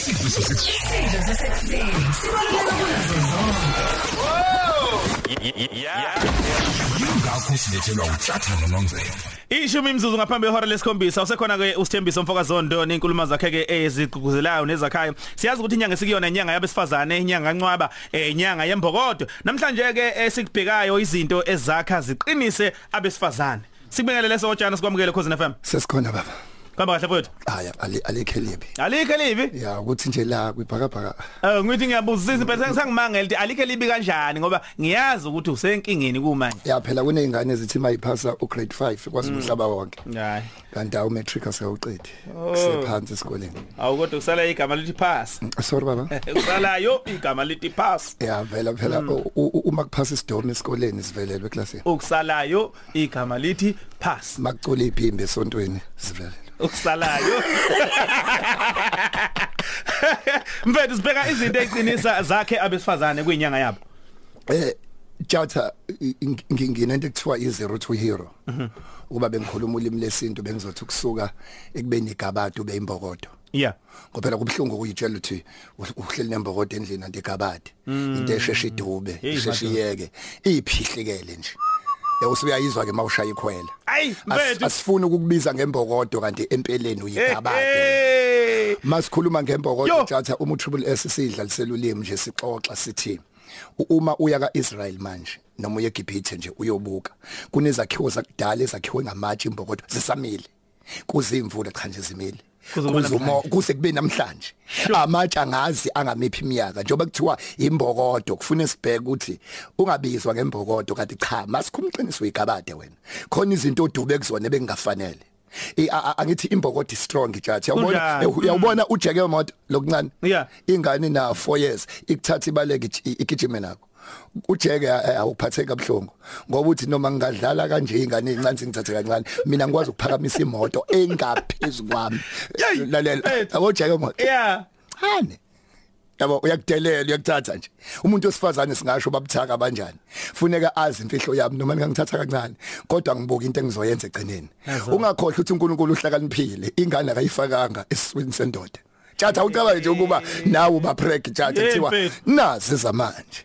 Isidlo sasekuseni sibaluleka kunazo zonke. Yingakho silethelwa uThatha noNongcebo. Ishumi imzuzu ngaphambi kwehora lesikhombisa usekhona ke usithembiso mfokazondo nenkulumo zakhe ke ezigqugquzelayo nezakhayo siyazi ukuthi inyanga sikuyona inyanga yabesifazane inyanga kancwaba eh, inyanga yembokodo namhlanje ke esikubhekayo izinto ezakha ziqinise abesifazane sikubingelele sojana sikwamukele cause FM sesikhona baba Kamba kahle mfowethu. Haya alikhe libi. Alikhe libi? Ya ukuthi nje la kwibhakabhaka. Eh ngithi ngiyabuzisa impela sengimangele ukuthi alikhe libi kanjani ngoba ngiyazi ukuthi usenkingeni kumanje. Ya phela kunezingane ezithi mayiphasa ugrade 5 kwazi umhlaba wonke. Hayi. Kanti awu matric asewuqedi. Oh. sephansi esikoleni. Awukodwa kusala igama lithi pass. Sorry baba. Kusalayo igama lithi pass. Ya vela phela u- u- uma kuphasa isidomo esikoleni sivelelwe eklasini. Ukusalayo igama lithi pass. Makucula iphimbo esontweni sivelelwe. Ukusalayo. Mfethu sibheka izinto eziqinisa zakhe abesifazane kuyinyanga yabo. Eh Jatha nginginento ekuthiwa i0 to hero. Ukuba bengikhuluma ulimi lesintu bengizothi ukusuka ekubeni igabado beyimbokodo yeah ngoba kubhlungu ukuyitshela ukuthi uhleli nembokodo endlini anti igabade into esheshe idube isheshe iyeke iphihlekele nje. Usuyayizwa ke mawushaya ikhwela. Ayi As- mfethu. asifuni ukukubiza ngembokodo kanti empeleni uyigabade hey masikhuluma Yo. ngembokodo Jatha uma utriple S sidlalisela ulimi nje sixoxa sithi uma uya kaIsrael manje noma uye eGibhithe nje uyobuka kunezakhiwo zakudala ezakhiwe ngamatshe imbokodo zisamile. Kuzimvula cha nje zimile. Kuzoba kuzumo kuse kube namhlanje. Amatshe angazi angamiphi iminyaka njoba kuthiwa imbokodo kufuna sibheke ukuthi ungabizwa ngembokodo kanti cha masikhumqiniso igabade wena. Khona izinto odube kuzona bengafanele I- a- a- angithi imbokodo is strong judge uyabona? Kunjani? eh, uyabona ujeke moto lokuncane? Yeah. ingane na 4 years ikuthatha ibaleke ij- igijime nakho. Ujeke eh, awuphatheka kabuhlungu. Ngoba uthi noma ngingadlala kanje ingane encane singithathe kancane mina ngikwazi ukuphakamisa imoto engaphezulu kwami. Lalela Eh. abojeke moto. Yeah hane. Yabo uyakudelela uyakuthatha nje. Umuntu wesifazane singasho babuthaka kanjani funeka azi imfihlo yami noma ngingithatha kancane kodwa ngibuka into engizoyenza egcineni. Yazo. ungakhohle ukuthi uNkulunkulu uhlakaniphile ingane akayifakanga esiswini sendoda. Tjatha ucabanga nje ukuba nawe uba preg tjatha Yeah, kuthiwa mfethu. nazi zamanje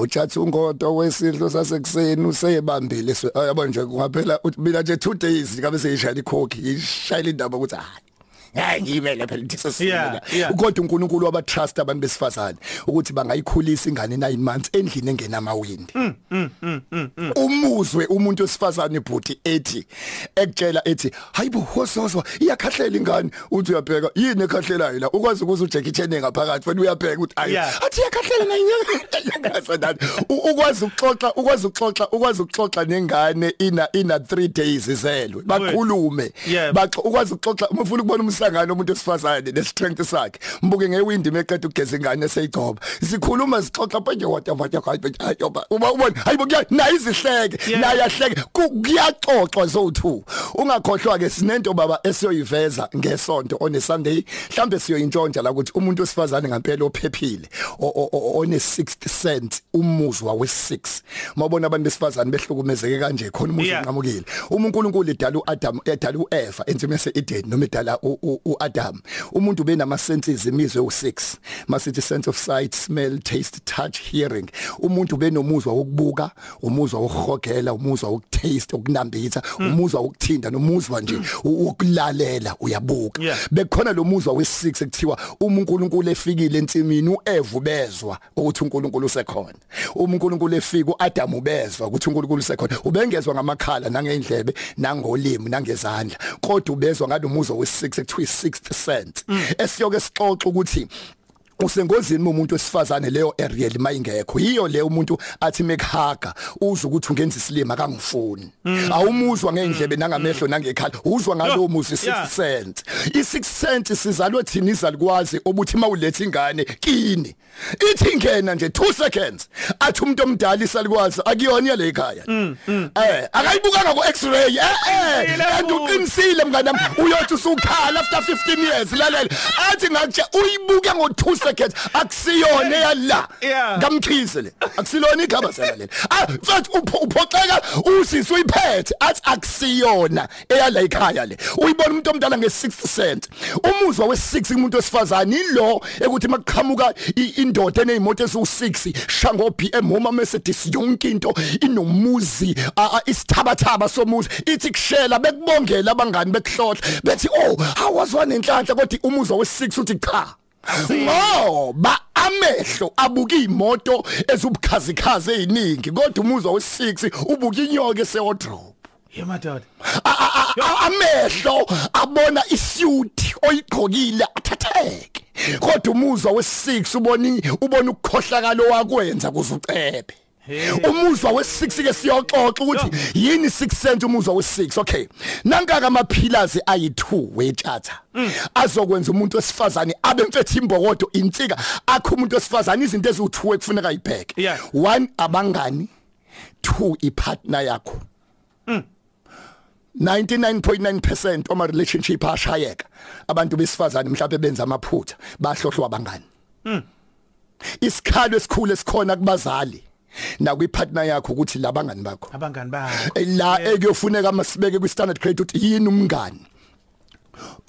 uthatha ungodo wesidlo sasekuseni useyibambile yabo nje kungaphela uthi mina nje 2 days ngabe seyishayela ikhokhi ishayela indaba ukuthi hayi hayi ngiyimele phela Yeah, sesifuna yeah. kodwa uNkulunkulu waba trust abantu besifazane ukuthi bangayikhulisa ingane 9 months endlini engenamawindi. Umuzwe umuntu wesifazane ibhuti ethi ekutshela ethi hayibo wosozwa iyakhahlela ingane. Uthi uyabheka yini ekhahlelayo la? Ukwazi ukuze uJackie Chan ngaphakathi wena uyabheka ukuthi ayi Yeah. athi iyakhahlela nayinyanga ukwazi ukuxoxa ukwazi ukuxoxa ukwazi ukuxoxa nengane ina ina 3 days izelwe. Bakhulume. Yeah. baxa ukwazi ukuxoxa uma ufuna ukubona umsangano umuntu wesifazane ne strength sakhe? Mbuke ngewindi meqeda ugeza ingane eseyigcoba sikhuluma sixoxa manje what what hayiba uma ubona hayibo kuya nayi izihleke Yeah. nayi ahleke. Ku- kuyaxoxwa zo2 ungakhohlwa ke sinento baba esiyoyiveza ngesonto on a Sunday mhlambe siyoyintshontsha la ukuthi umuntu wesifazane ngempela ophephile o- o- o- one 60 cent umuzwa we6 mawubona abantu besifazane behlukumezeke kanje khona umuzi Yeah. unqamukile uma uNkulunkulu edala uAdam edala uEva enzime yaseEden noma edala u- u- uAdam umuntu benama senses imizwe u6 masithi sense of sight smell taste touch hearing. Umuntu benomuzwa wokubuka umuzwa wokuhogela umuzwa wokutaste ukunambitha umuzwa wokuthinta nomuzwa nje u- ukulalela uyabuka. Yeah. bekhona lo muzwa we6 ekuthiwa uma uNkulunkulu efikile entsimini uEva ubezwa ukuthi uNkulunkulu usekhona. Uma uNkulunkulu efika uAdam ubezwa ukuthi uNkulunkulu usekhona. Ubengezwa ngamakhala nangeindlebe nangolimi nangezandla. Kodwa ubezwa ngalomuzwa we6 ekuthiwa i6th sense esiyoke sixoxa ukuthi usengozini uma umuntu wesifazane leyo area mayingekho? Yiyo le umuntu athi mekhaga uzwa ukuthi ungenza isilima akangifuni. Awumuzwa ngeindlebe nangamehlo nangekhala uzwa ngalowo muzi Yeah. 6 cent. I6 cent sizalwe thina izalikwazi obuthi mawuletha ingane kini. Ithi ngena nje 2 seconds athi umuntu omdala isalikwazi akuyona yale ekhaya. Eh akayibukanga ku x-ray eh eh Uqinisile kanti futhi. uqinisile mnganami uyothi usukhala after 15 years lalela. Athi ngakutshe uyibuke ngo 2 seconds akusiyona eyala Yeah. kamchise le. Akusilona igaba sela leli ah mfethu upho- uphoxeka usisi uyiphethe. Athi akusiyona eyala ekhaya le. Uyibona umuntu omdala nge6 cent umuzwa we6 umuntu wesifazane ilo ekuthi makuqhamuka i- indoda enezimoto ezu6 shango BM uma Mercedes yonke into inomuzi isithabathaba somuzi. Ithi kushela bekubongela abangani bekuhlohla. Bethi oh awazwa nenhlanhla kodwa umuzwa we6 uthi cha. Ngoba amehlo abuka imoto ezubukhazikhazi eziningi kodwa umuzwa we6 ubuka inyoka esewardrobe. Yemadoda A- a- a- amehlo abona isuit oyigqokile athatheke kodwa umuzwa we6 ubona ubona ukukhohlakalo wakwenza kuze ucebe. Umuzwa we6 ke siyoxoxa ukuthi yini 6 cent umuzwa we6 okay. Nankaka amapillars ayi2 wetshatha azokwenza umuntu wesifazane abe mfethu imbokodo insika akho umuntu wesifazane izinto eziwu2 ekufuneka ibheke Yeah. one abangani. Two ipartner yakho. 99.9% oma relationship ashayeka. Abantu besifazane mhlawumbe benza amaphutha bahlohlwa abangani. Isikhalo esikhulu esikhona kubazali. Nakwipartner yakho ukuthi labangani bakho. Abangani bakho. La ekuyofuneka masibeke kwi standard grade ukuthi yini umngani?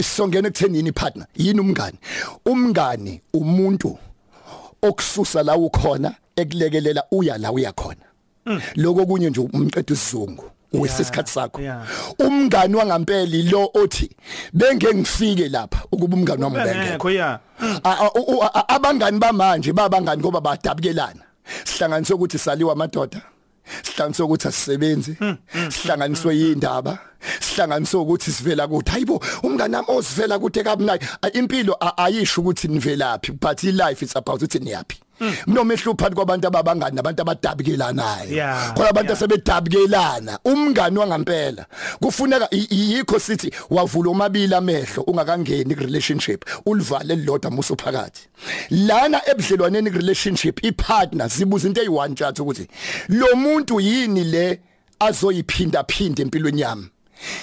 Songena ekutheni yini partner yini umngani? Umngani umuntu okususa la ukhona ekulekelela uya la uya khona. Lokho kunye nje umqedwe isizungu wesikhathi sakho. Yeah. umngani wangampeli lo othi benge ngifike lapha ukuba umngani wami ubengekho. bengekho ya A- a- u- a- a- abangani bamanje babangani ngoba badabukelana. Sihlanganiswe ukuthi saliwa amadoda. Sihlanganiswe ukuthi asisebenzi. Sihlanganiswe yindaba. Sihlanganiswe ukuthi sivela kuthi hayibo umngani nami osivela kude kabunayi impilo ayisho ukuthi nivelaphi but life it's about ukuthi niyapi nomehlo phakathi kwabantu ababangani nabantu abadabukelanayo khona abantu asebedabukelana. Umngani wangampela kufuneka yikho sithi wavula omabili amehlo ungakangeni ku relationship ulivale lilodwa muso phakathi lana ebudlelwaneni ku relationship ipartner zibuza into eyi1 chat ukuthi lo muntu yini le azoyiphinda phinda empilweni yami?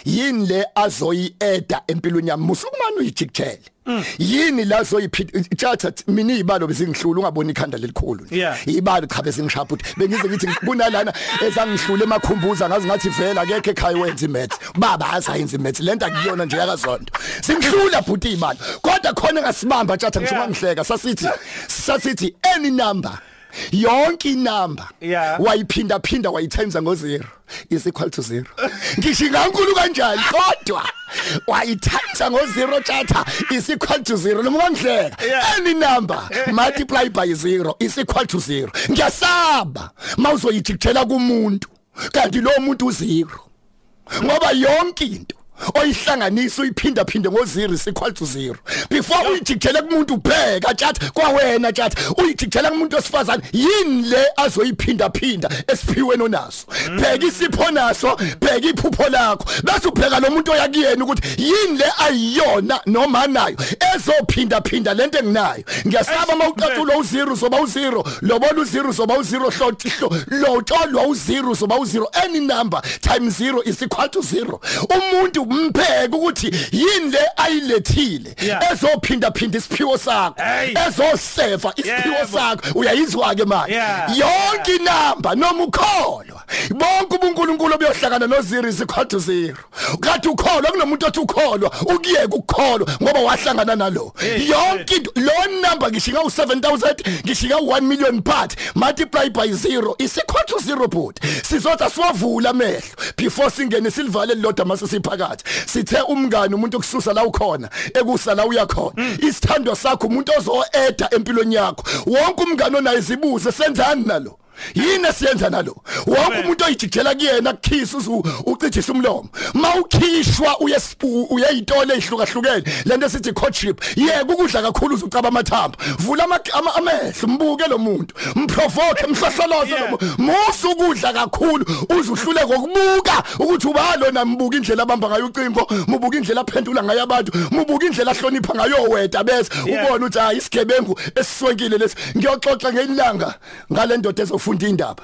Yini le azoyieda empilweni yami? Musukumani uyijikjele yini la azoyiphinda chatha mina izibalo bezingihlula ungaboni ikhanda lelikhulu Yeah. ibalo cha besingishapha ukuthi bengize ngithi kunalana ezangihlule emakhumbuza ngazi ngathi vela akekho ekhaya wenza imaths. Baba asayenza imaths lento akuyona nje yakazonto singihlula bhuti ibalo kodwa khona ngasibamba tjatha ngisho Yeah. ngangihleka sasithi sasithi any number yonke inamba Yeah. wayiphinda phinda wayitimes ngo 0 is equal to 0 ngisho ngankulu kanjani? Kodwa wayithatha ngo 0 tjatha is equal to 0 noma ngihleka Yeah. any number multiply by 0 is equal to 0 ngiyasaba mawuzoyijikjela kumuntu kanti lo muntu u0 ngoba yonke into oyihlanganisa uyiphinda phinde ngo0 is equal to 0 before uyijikjele kumuntu ubheka tjat kwawena tjat uyijikjela kumuntu osifazane yini le azoyiphinda phinda esiphiweni onaso? Bheka isipho naso bheka iphupho lakho. Bese ubheka lo muntu oyakuyena ukuthi yini le ayiyona noma nayo ezophinda phinda lento enginayo. Ngiyasaba mawuqathula u0 uzoba u0 lobola u0 uzoba u0 hlotihlo lotsholwa u0 uzoba u0 any number times 0 is equal to 0 umuntu mbheka ukuthi yini le ayilethile Yeah. ezophinda phinda isiphiwo sakho Hey. ezoseva isiphiwo Yebo. sakho uyayizwa ke manje Yeah. yonke inamba noma ukholwa bonke ubuNkulunkulu obuyohlangana no0 is equal to 0 kathi ukholwa kunomuntu othi ukholwa ukuyeka ukukholwa ngoba wahlangana nalo. Hey, yonke into lo number ngishinga u7000 ngishinga u1 million part multiply by 0 is equal to 0 but sizothi siwavula amehlo. Before singene silivale lilodwa mase siphakathi. Sithe umngani umuntu okususa la ukhona ekusa la uyakhona isithando sakho umuntu ozoeda empilweni yakho. Wonke umngani onayo izibuze senzani nalo? Yini esiyenza nalo? Wonke umuntu oyijikela kuyena kukhisa uzu ucijisa umlomo. Mawukhishwa uyesipu uyayitole ezihlukahlukene lento esithi courtship yeke ukudla kakhulu uzucaba amathamba vula ama- ama- amehlo mbuke lo muntu. Mprovoke mhlohloloze lo Yeah. muntu. Musu ukudla kakhulu uzuhlule ngokubuka ukuthi ubalo nambuka indlela abamba ngayo ucingo mubuka indlela aphendula ngayo abantu mubuka indlela ahlonipha ngayo weda bese Yeah. ubone ukuthi hayi isigebengu esiswenkile lesi. Ngiyoxoxa ngelanga ngale ndoda ezofuna ngifunda indaba.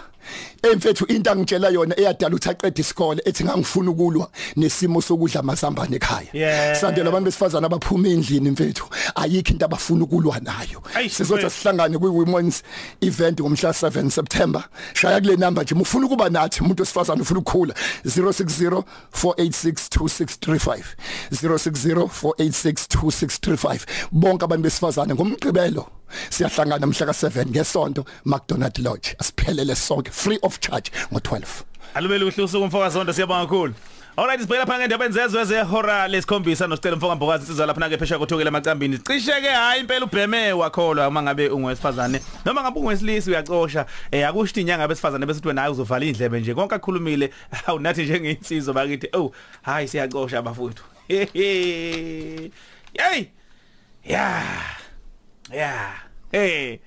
Emfethu into angitshela yona eyadala uthi aqede isikole ethi ngangifuna ukulwa nesimo sokudla amazambane ekhaya. Yeah. sandela abantu besifazana abaphuma endlini mfethu. Ayikho into abafuna ukulwa nayo. Eish, sizothi mfethu. sihlangane kwi women's event ngomhla 7 September. Shaya kule number nje ufuna ukuba nathi umuntu wesifazana ufuna ukukhula 060 4862635 060 4862635 bonke abantu besifazana ngomgqibelo siyahlangana mhla ka7 ngesonto McDonald Lodge. Asiphelele sonke. Free of charge ngo12 Alubele uhle usuku mfoka zonke siyabonga kakhulu. Alright sibheka phanga ngendaba enzezwe zehora lesikhombisa nosicela mfoka mbokazi insizwa lapha ke phesha kothukela emacambini cishe ke hayi impela ubheme wakholwa uma ngabe ungowesifazane noma ngabe ungowesilisi uyacosha. Eh akusho inyanga besifazane bese uthi naye uzovala indlebe nje konke akhulumile. Awu nathi njengeinsizwa bakithi oh hayi siyacosha abafowethu. Hey! Yeah yeah hey!